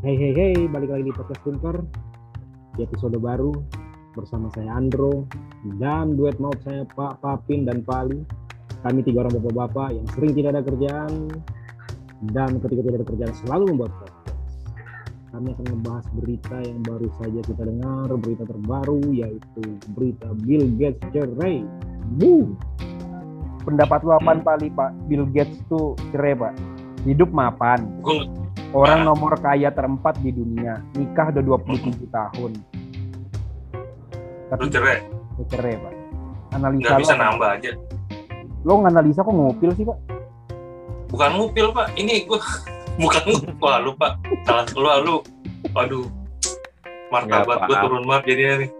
Hey hey hey, balik lagi di podcast Kunker di episode baru bersama saya Andro dan duet maut saya Pak Papin dan Pali. Kami tiga orang bapak-bapak yang sering tidak ada kerjaan dan ketika tidak ada kerjaan selalu membuat podcast. Kami akan membahas berita yang baru saja kita dengar, berita terbaru yaitu berita Bill Gates cerai. Boom. Pendapat lu apaan Pali Pak? Bill Gates tuh cerai Pak? Hidup mapan. Gue Orang nomor kaya terempat di dunia, nikah udah 27 tahun. Tapi lu cerai, dia cerai, Pak. Analisa nggak bisa lo, nambah aja. lo nganalisa kok ngupil sih, Pak? Bukan ngupil pak, ini gue bukan ngupil. Wah lu pak, salah lu lu. Aduh, martabat gue turun banget jadinya nih.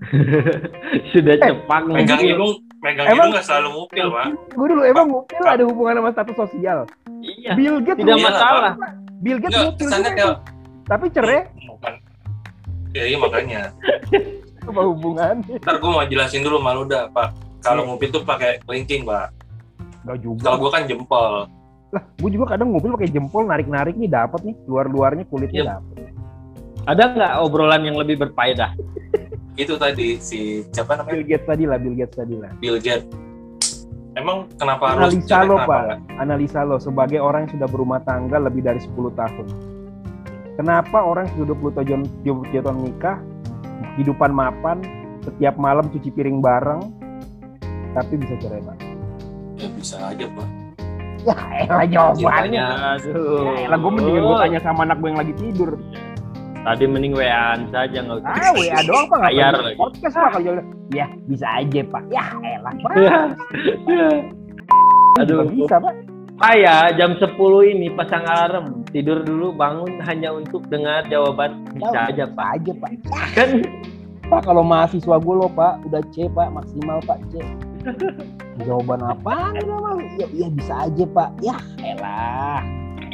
Sudah Eh, cepat Megang hidung, megang Emang- hidung nggak selalu ngupil pak. Gue dulu emang ngupil ada hubungan sama status sosial. Iya. Bill Gates Tidak lah, masalah. Bill Gates Nggak, juga tuh. Tapi cerai bukan. Ya iya makanya. apa hubungannya? Ntar gue mau jelasin dulu malu dah pak. Kalau ngupil tuh pakai kelingking pak. Gak juga. Kalau gue kan jempol. Lah, gue juga kadang ngupil pakai jempol narik-narik nih dapat nih, luar-luarnya kulitnya Iya. dapat. Ada nggak obrolan yang lebih berfaedah? Itu tadi si siapa namanya Bill Gates tadi lah, Bill Gates tadi lah. Bill Gates. Emang kenapa harus Analisa lo, kenapa Pak. Analisa lo sebagai orang yang sudah berumah tangga lebih dari 10 tahun. Kenapa orang yang sudah 20 tahun 20 tahun nikah, hidupan mapan, setiap malam cuci piring bareng, tapi bisa cerai, Pak? Ya bisa aja pak. Ya, elah jawabannya. Aduh. Ya, elah gue mendingan gue tanya sama anak gue yang lagi tidur. Tadi mending WA-an saja nggak usah. Ah, WA doang, Pak. Nggak Bayar lagi. Podcast, Pak. Kalau ya, bisa aja, Pak. Ya, elah, Pak. Aduh. Juga bisa, Pak. Saya jam 10 ini pasang alarm. Tidur dulu bangun hanya untuk dengar jawaban bisa aja Bisa Pak. aja, Pak. Kan Pak, kalau mahasiswa gue lo, Pak, udah C, Pak, maksimal, Pak, C. Jawaban apa? Ya, ya bisa aja, Pak. Ya, elah.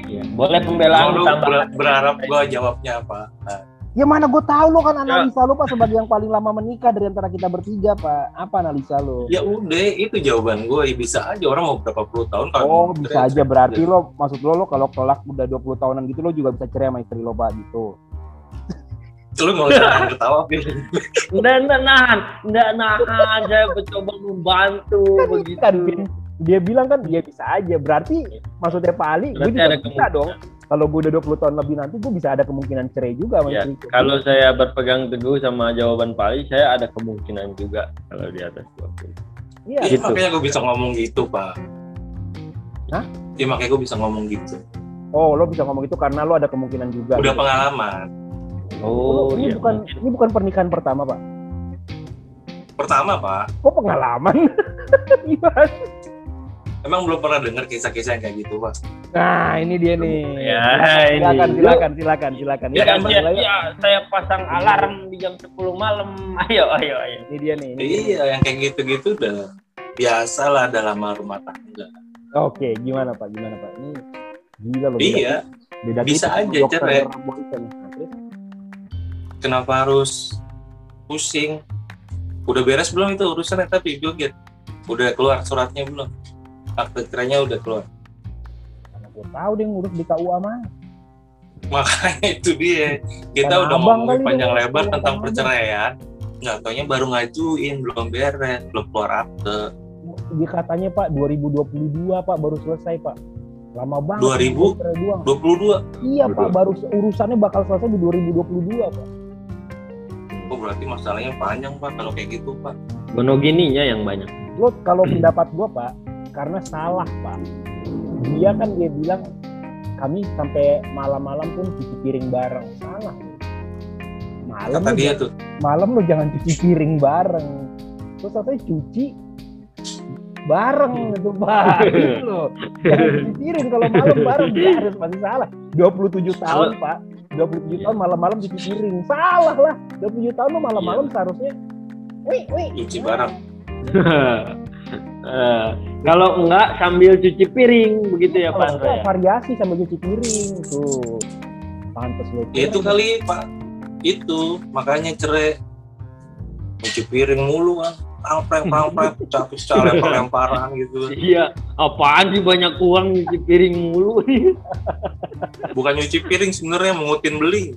Ya, boleh pembelaan lu ber- berharap gue jawabnya apa? Nah, Ya mana gue tahu lo kan analisa lo, Pak, sebagai yang paling lama menikah dari antara kita bertiga, Pak. Apa analisa lo? Ya udah, itu jawaban gue. Ya, bisa aja orang mau berapa puluh tahun kalau Oh, bisa cerai, aja berarti lo maksud lo lo kalau kelak udah 20 tahunan gitu lo juga bisa cerai sama istri lo, Pak, gitu. Lu nggak usah ketawa, Bil. Nggak, nahan, nggak nahan. Saya mencoba membantu begitu. Kan dia bilang kan dia bisa aja. Berarti maksudnya Pak Ali, gue juga ada bisa dong. Kalau gue udah 20 tahun lebih nanti gue bisa ada kemungkinan cerai juga Ya, kalau saya berpegang teguh sama jawaban Pali, saya ada kemungkinan juga kalau di atas 20. Iya. Iya, Gitu. makanya gue bisa ngomong gitu, Pak. Hah? Iya, makanya gue bisa ngomong gitu. Oh, lo bisa ngomong itu karena lo ada kemungkinan juga. Udah gitu. pengalaman. Oh, ini iya. bukan mungkin. ini bukan pernikahan pertama, Pak. Pertama, Pak, Kok pengalaman? Gimana? Emang belum pernah dengar kisah-kisah yang kayak gitu, Pak. Nah, ini dia nih. Ya, silakan, ini. silakan, silakan, silakan. Ya, kan ya, ya, saya pasang alarm di jam 10 malam. Ayo, ayo, ayo. Ini dia nih. ini dia. Iya, yang kayak gitu-gitu udah biasa lah dalam rumah tangga. Oke, gimana Pak? Gimana Pak? Ini gila loh. Iya, beda bisa tipis, aja cerai. Nah, kenapa harus pusing? Udah beres belum itu urusannya tapi Bill Gates? Udah keluar suratnya belum? Akte cerainya udah keluar. Karena gue tahu dia ngurus di KUA mah. Makanya itu dia. Kita Karena udah ngomongin panjang dia, lebar abang tentang abang. perceraian. Nggak taunya baru ngajuin, belum beres, belum keluar akte. Dia katanya Pak 2022 Pak baru selesai Pak. Lama banget. 2000? cerai doang. 22. Iya Pak, baru urusannya bakal selesai di 2022 Pak. Oh berarti masalahnya panjang Pak kalau kayak gitu Pak. Monogininya yang banyak. Lo kalau pendapat gua Pak, karena salah Pak. Dia kan dia bilang kami sampai malam-malam pun cuci piring bareng. Salah. Malam Kata lo dia tuh. malam lo jangan cuci piring bareng. Terus katanya cuci bareng itu Pak. Gitu loh. Jangan cuci piring kalau malam bareng dia harus pasti salah. 27 tahun Pak. 27 tahun malam-malam cuci piring. Salah lah. 27 tahun lo malam-malam seharusnya Wih, wih. Cuci bareng. Eh, kalau enggak sambil cuci piring begitu ya Pak enggak, ya. variasi sama cuci piring tuh. Pantes. Ya itu kali Pak. Itu makanya cerai. Cuci piring mulu kan. Pangpreng, pangpreng, capek lempar lemparan gitu. Iya, apaan sih banyak uang nyuci piring mulu bukan nyuci piring sebenarnya mengutin beli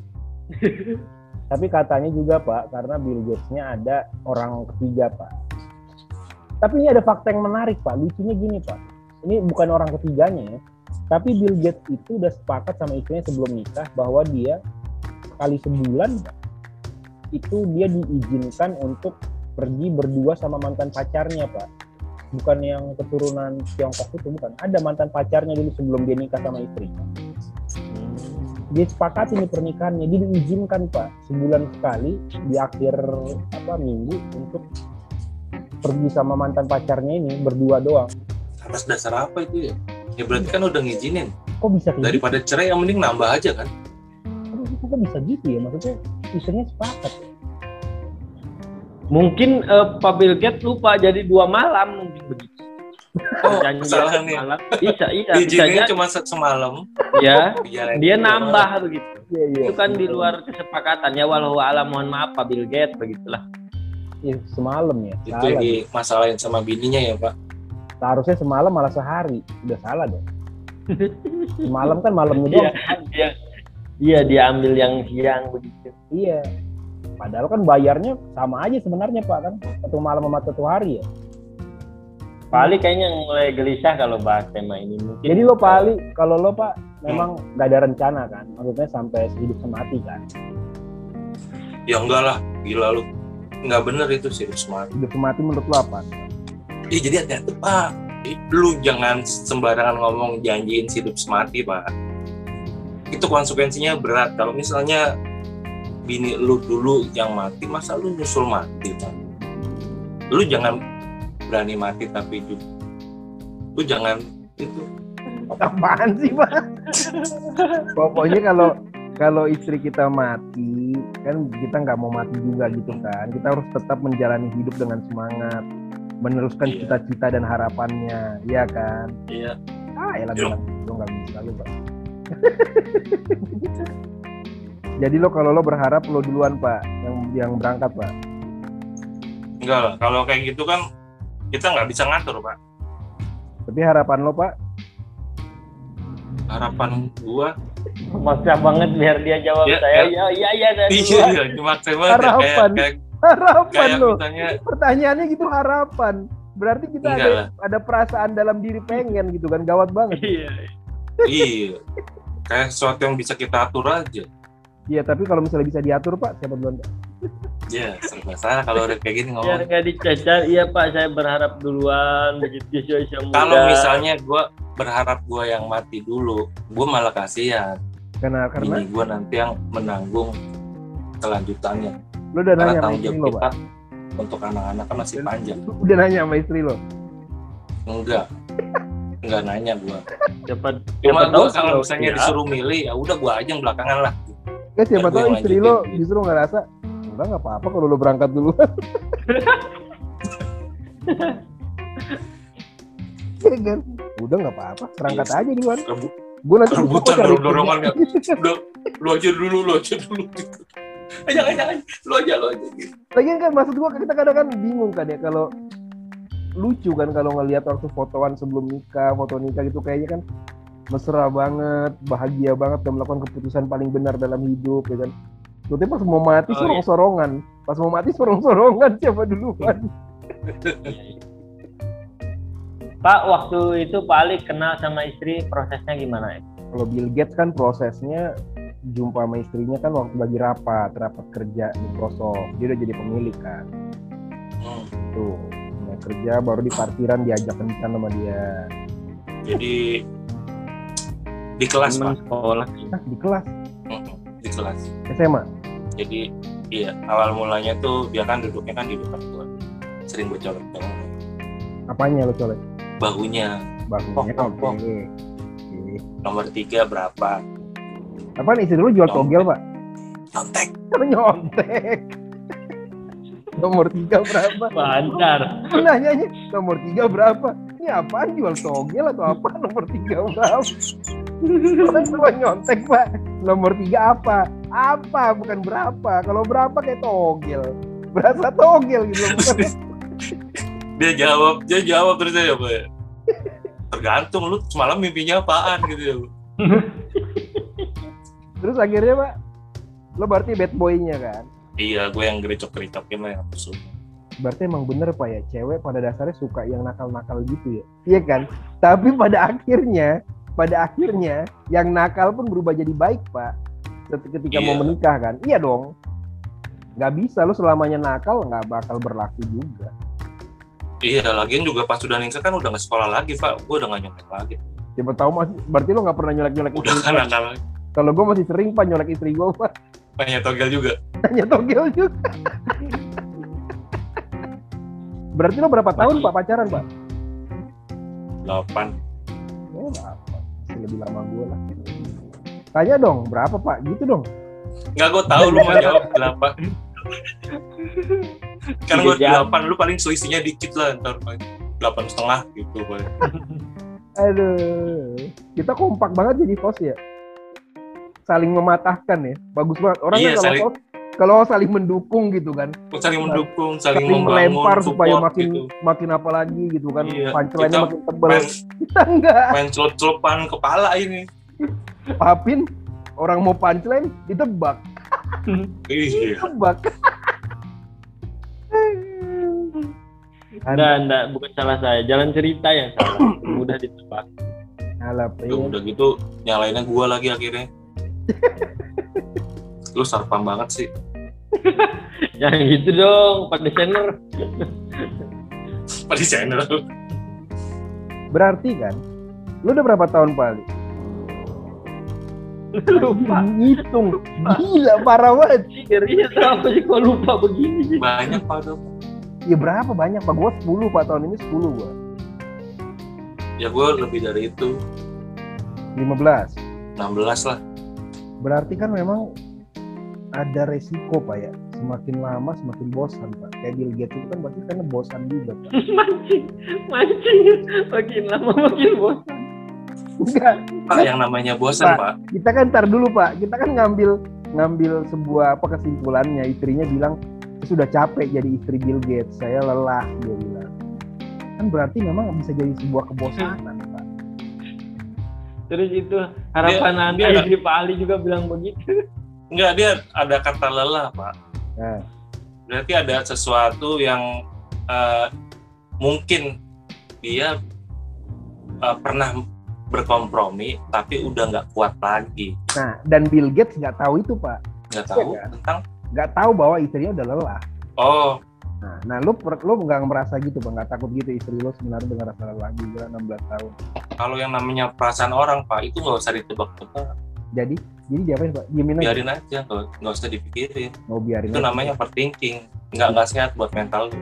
Tapi katanya juga Pak, karena Bill Gates-nya ada orang ketiga Pak. Tapi ini ada fakta yang menarik Pak. Lucunya gini Pak. Ini bukan orang ketiganya ya. Tapi Bill Gates itu udah sepakat sama istrinya sebelum nikah bahwa dia kali sebulan itu dia diizinkan untuk pergi berdua sama mantan pacarnya Pak. Bukan yang keturunan Tiongkok itu bukan. Ada mantan pacarnya dulu sebelum dia nikah sama istri. Dia sepakat ini pernikahannya, dia diizinkan Pak sebulan sekali di akhir apa minggu untuk pergi sama mantan pacarnya ini berdua doang. atas dasar apa itu ya ya berarti kan udah ngizinin Kok bisa kayak gitu? daripada cerai yang mending nambah aja kan Kok kok bisa gitu ya? Maksudnya istrinya sepakat. ya? Mungkin eh, Pak Bill Gates lupa jadi dua malam mungkin begitu. oh kesalahan nih malam. Bisa, iya, bisa izinnya aja. cuma se- semalam Ya, Iya, dia nambah begitu. Iya iya. Itu kan di luar kesepakatan ya walau alam mohon maaf Pak Bill Gates begitulah. Iya, semalam ya. itu Salah. dimasalahin sama bininya ya pak Seharusnya semalam malah sehari. Udah salah dong. Semalam kan malamnya doang. Iya, iya. Dia ambil yang siang begitu. Iya. Padahal kan bayarnya sama aja sebenarnya Pak kan. Satu malam sama satu hari ya. Pak Ali kayaknya mulai gelisah kalau bahas tema ini mungkin. Jadi lo Pak Ali, kalau lo Pak memang nggak ada rencana kan? Maksudnya sampai hidup semati kan? ya enggak lah gila lu nggak bener itu sih smart Hidup semati menurut lo apa? Ih, jadi hati-hati pak. Lu jangan sembarangan ngomong janjiin hidup semati pak. Itu konsekuensinya berat. Kalau misalnya bini lu dulu yang mati masa lu nyusul mati pak? Lu jangan berani mati tapi juga lu jangan itu. Apaan sih Pak? Pokoknya kalau kalau istri kita mati, kan kita nggak mau mati juga gitu kan. Kita harus tetap menjalani hidup dengan semangat, meneruskan Iya. cita-cita dan harapannya, ya kan? iya Ah, elah Iya. bilang lo nggak bisa lu, Pak. Jadi lo kalau lo berharap lo duluan Pak, yang yang berangkat Pak. enggak lah kalau kayak gitu kan kita nggak bisa ngatur pak Tapi harapan lo Pak, harapan gua Maksa banget biar dia jawab Ya, saya. ya. Ya, iya, iya. dari iya iya cuma saya banget ya, kayak Harapan. kayak harapan kayak lo. misalnya Pertanyaannya gitu harapan. Berarti kita Enggak ada lah. ada perasaan dalam diri pengen gitu kan, gawat banget. Iya. iya kayak sesuatu yang bisa kita atur aja Iya, tapi kalau misalnya bisa diatur Pak, siapa duluan Pak? ya serba salah kalau udah kayak gini Biar ngomong nggak dicacar, iya Pak, saya berharap duluan begitu kalau misalnya gua berharap gua yang mati dulu gua malah kasihan Karena karena bini gua nanti yang menanggung kelanjutannya lo udah karena nanya sama tanggung istri jawab lo, Pak. kita untuk anak-anak kan masih panjang Udah nanya sama istri lo. enggak enggak nanya gua Cepat, cuma tahu kalau misalnya ya. disuruh milih ya udah gua aja yang belakangan lah Kan siapa gue tahu istri lo justru ngerasa udah nggak apa-apa kalau lo berangkat dulu. Iya kan? Udah nggak apa-apa, berangkat Iya. aja duluan. Gue nanti rebutan dorong dorongan udah lu aja dulu lu aja dulu gitu jangan jangan lu aja lu aja gitu. Lagian kan maksud gua kita kadang kan bingung kan ya kalau lucu kan kalau ngelihat waktu fotoan sebelum nikah, foto nikah gitu kayaknya kan mesra banget, bahagia banget dan melakukan keputusan paling benar dalam hidup ya kan. Tapi pas mau mati Oh, iya. sorong-sorongan, pas mau mati sorong-sorongan siapa duluan? Pak, waktu itu Pak Ali kenal sama istri, prosesnya gimana ya? Kalau Bill Gates kan prosesnya jumpa sama istrinya kan waktu lagi rapat, rapat kerja Microsoft. Dia udah jadi pemilik kan. Hmm, Tuh, nah, kerja baru di parkiran diajak kencan sama dia. jadi di kelas Temen pak sekolah. Nah, di kelas Hmm, di kelas SMA. jadi iya awal mulanya tuh dia kan duduknya kan di depan gua sering gue colok Apanya lo colek? Bahunya Bahunya. Pok, pok, Oke. Oke. nomor tiga berapa Apaan istri lu jual Nyontek. togel, Pak? kontek Kan nyontek. Nomor tiga berapa? Bantar. Nanyanya nomor tiga berapa? Ini apaan jual togel atau apa? Nomor tiga berapa? Kan gua nyontek, Pak. Nomor tiga apa? Apa? Bukan berapa. Kalau berapa kayak togel. Berasa togel gitu. dia jawab dia jawab terus dia ya tergantung lu semalam mimpinya apaan gitu ya Terus akhirnya pak, lo berarti bad boy-nya kan? iya gue yang gericok-gericoknya mah yang aku suka Berarti emang bener pak ya, cewek pada dasarnya suka yang nakal-nakal gitu ya? Iya kan? Tapi pada akhirnya, pada akhirnya yang nakal pun berubah jadi baik pak. Ket- Ketika mau Iya. menikah kan? Iya dong. Nggak bisa lo selamanya nakal nggak bakal berlaku juga. Iya lagian juga pas udah nikah kan udah nggak sekolah lagi pak gue udah nggak nyontek lagi Siapa tahu masih, berarti lo nggak pernah nyolek-nyolek udah istri. kan nakal Kalau gue masih sering pak nyolek istri gue pak. banyak togel juga Hanya togel juga. Berarti lo berapa tahun pak pacaran pak? delapan Ya berapa? Masih lebih lama gue lah. Tanya dong, berapa pak? Gitu dong. nggak gue tahu lu mau jawab delapan kan gue Tiga jam. delapan lu paling selisihnya dikit lah ntar delapan setengah gitu paling Aduh, kita kompak banget jadi host ya. Saling mematahkan ya, bagus banget. Orang Iya, kan kalau saling- host, kalau saling mendukung gitu kan, saling mendukung saling, saling membangun melempar supaya support makin gitu makin apa lagi gitu kan, Iya, punchline-nya kita makin tebel. main Kita enggak. main celup-celupan kepala ini Papin, orang mau punchline ditebak, iya tebak. Enggak, enggak, bukan salah saya. Jalan cerita yang salah. Mudah ditebak. Alah, Ya udah gitu nyalainnya gua lagi akhirnya lu sarpam banget sih Jangan gitu dong, Pak desainer. pada channel Berarti kan, lu udah berapa tahun Pali? lupa. Ngitung, gila parah banget. Iya, kenapa sih kok lupa begini banyak pada Ya berapa banyak pak? Gua 10 pak tahun ini 10 gua. ya gua lebih dari itu 15. 16 lah Berarti kan memang ada resiko pak ya. Semakin lama semakin bosan pak. Kayak Bill Gates itu kan berarti karena bosan juga pak. mancing, mancing. Makin lama makin bosan. Enggak, pak yang namanya bosan Pak. pak kita kan ntar dulu pak. Kita kan ngambil ngambil sebuah apa kesimpulannya. Istrinya bilang "Saya sudah capek jadi istri Bill Gates. Saya lelah dia bilang. Kan berarti memang bisa jadi sebuah kebosanan pak. Terus itu harapan Dia- anda dia- istri Pak Ali juga bilang begitu. Enggak, dia ada kata lelah, Pak. Nah, Berarti ada sesuatu yang eh, mungkin dia eh, pernah berkompromi, tapi udah nggak kuat lagi. nah dan Bill Gates nggak tahu itu pak. Nggak tahu Iya kan? tentang, Nggak tahu bahwa istrinya udah lelah. oh, Nah, nah lu lu nggak merasa gitu bang, nggak takut gitu istri lu sebenarnya dengan rasa lelah juga 16 tahun. kalau yang namanya perasaan orang, Pak, itu nggak usah ditebak-tebak. Jadi, jadi diapain pak? Diemin aja. Biarin aja, nggak usah dipikirin. Mau biarin. Itu aja. namanya overthinking. Nggak, nggak sehat buat mental lu.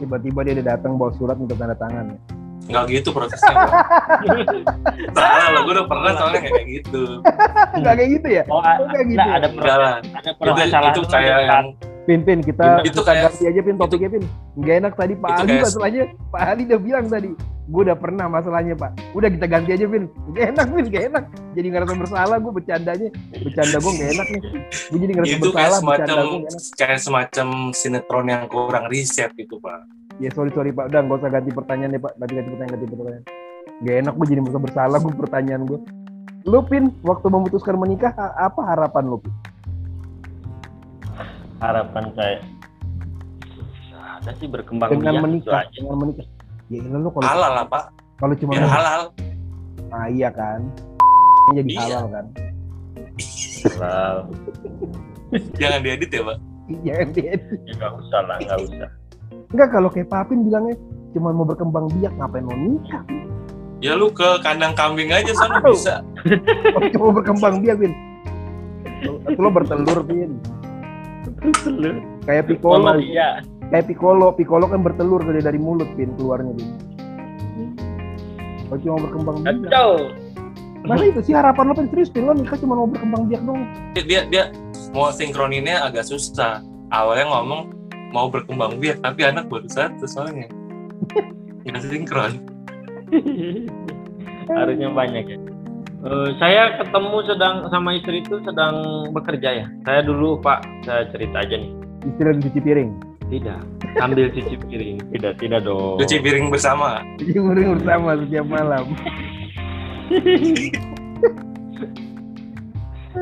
Tiba-tiba dia udah datang bawa surat untuk tanda tangan. Nggak gitu prosesnya. Salah lo, gue udah pernah soalnya kayak gitu. Nggak kayak gitu ya? Oh, Oh, kayak gitu nah, ya? ada Enggak lah. ada Itu, permasalahan itu kayak yang Pin, pin, kita, Itu kita kayak- ganti aja pin topiknya pin. Nggak enak tadi Pak Itu Ali kayak- masalahnya. Pak Ali udah bilang tadi. Gue udah pernah masalahnya Pak. Udah kita ganti aja pin. Gak enak pin, gak enak. Jadi ngerasa bersalah gue bercandanya. Bercanda gue gak enak nih. Gue jadi ngerasa itu kayak bersalah. Bercanda semacam gue gak enak. kayak semacam sinetron yang kurang riset gitu pak Ya sorry sorry Pak. Udah nggak usah ganti pertanyaan deh Pak. Ganti ganti pertanyaan ganti pertanyaan. Gak enak gue jadi merasa bersalah gue pertanyaan gue. Lu pin waktu memutuskan menikah apa harapan lu pin? Harapan saya. Ada sih berkembang Dengan biak, itu menikah, aja. dengan menikah. Ya elah lu kalau halal lah pak kalau cuma biar halal Ah iya kan. Jadi Iya. halal kan. Halal. jangan diedit ya pak Iya dia. Ya nggak usah lah, nggak usah. Enggak kalau kayak Papin bilangnya cuma mau berkembang biak ngapain mau nikah? ya lu ke kandang kambing aja sana bisa Oh, cuma mau berkembang biak. Atau lo bertelur Pin. Telur. Kayak Piccolo, Mamalia. kayak Piccolo, Piccolo kan bertelur dari dari mulut Pin keluarnya Pin. Oh cuma berkembang biak. Kacau. Masa itu sih harapan lo Pin serius Pin lo nikah cuma mau berkembang biak dong. dia dia mau sinkroninnya agak susah awalnya ngomong mau berkembang biak tapi anak baru satu soalnya nggak sinkron Harusnya banyak ya. Eh, saya ketemu sedang sama istri itu sedang bekerja ya. Saya dulu Pak, saya cerita aja nih. Istri lagi cuci piring. Tidak, sambil cuci piring. Tidak, tidak dong. cuci piring bersama Cuci piring bersama setiap malam.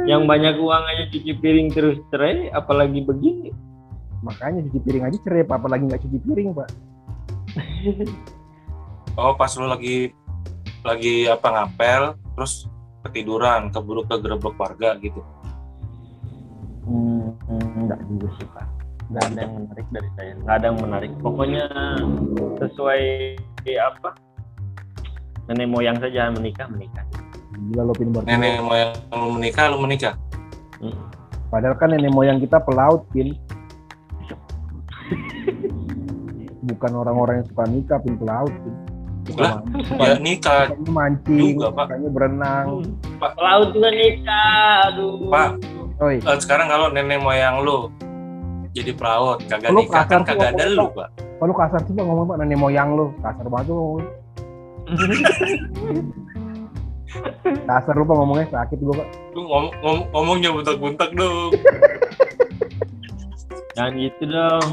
Yang banyak uang aja cuci piring terus cerai, apalagi begini. Makanya cuci piring aja cerai, Pak. apalagi nggak cuci piring, Pak. Oh pas lu lagi lagi apa ngapel terus ketiduran keburu kegerebek warga gitu. Hmm, enggak juga sih pak. Enggak ada yang menarik dari saya. Enggak ada yang menarik. Pokoknya sesuai apa? Nenek moyang saja menikah menikah. Gila lo pin baru. Nenek moyang lu menikah lu menikah. Hmm. Padahal kan nenek moyang kita pelaut, Pin. Bukan orang-orang yang suka nikah, Pin pelaut, Pin. Lah, Ya nikah mancing, juga, Pak. berenang. Laut juga nikah, aduh. Pak. Oi, Eh, sekarang kalau nenek moyang lu jadi pelaut kagak Lu nikah kan kagak ada lu Pak. pak kalau kasar sih Pak, ngomong Pak nenek moyang lo, kasar banget ngomong. Kasar lu Pak ngomongnya sakit gua Pak. lu ngom ngom ngomongnya buntak-buntak dong Jangan gitu dong.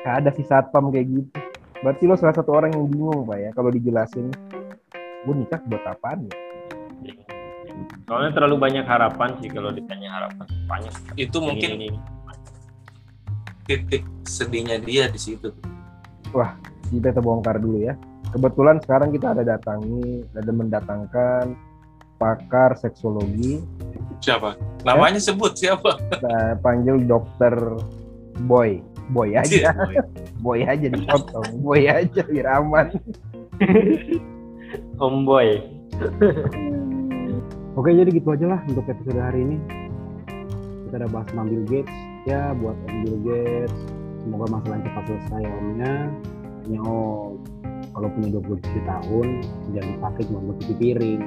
Gak ada si satpam kayak gitu. Berarti lo salah satu orang yang bingung Pak ya kalau dijelasin. Gue nikah buat apaan ya? Soalnya terlalu banyak harapan sih kalau ditanya harapan banyak. itu mungkin Ini, ini. titik sedihnya dia di situ Kita kita bongkar dulu ya. Kebetulan sekarang kita ada datangi, ada mendatangkan pakar seksologi, siapa namanya sebut siapa kita panggil dokter Boy. Boy aja, Iya, boy. boy aja dipotong, boy aja biar aman. Homeboy. Oke jadi gitu aja lah untuk episode hari ini. Kita udah bahas tentang Bill Gates. Ya buat Om Bill Gates, semoga masalahnya cepat selesai omnya. Hanya oh kalau punya 27 tahun jangan dipakai cuma buat cuci piring.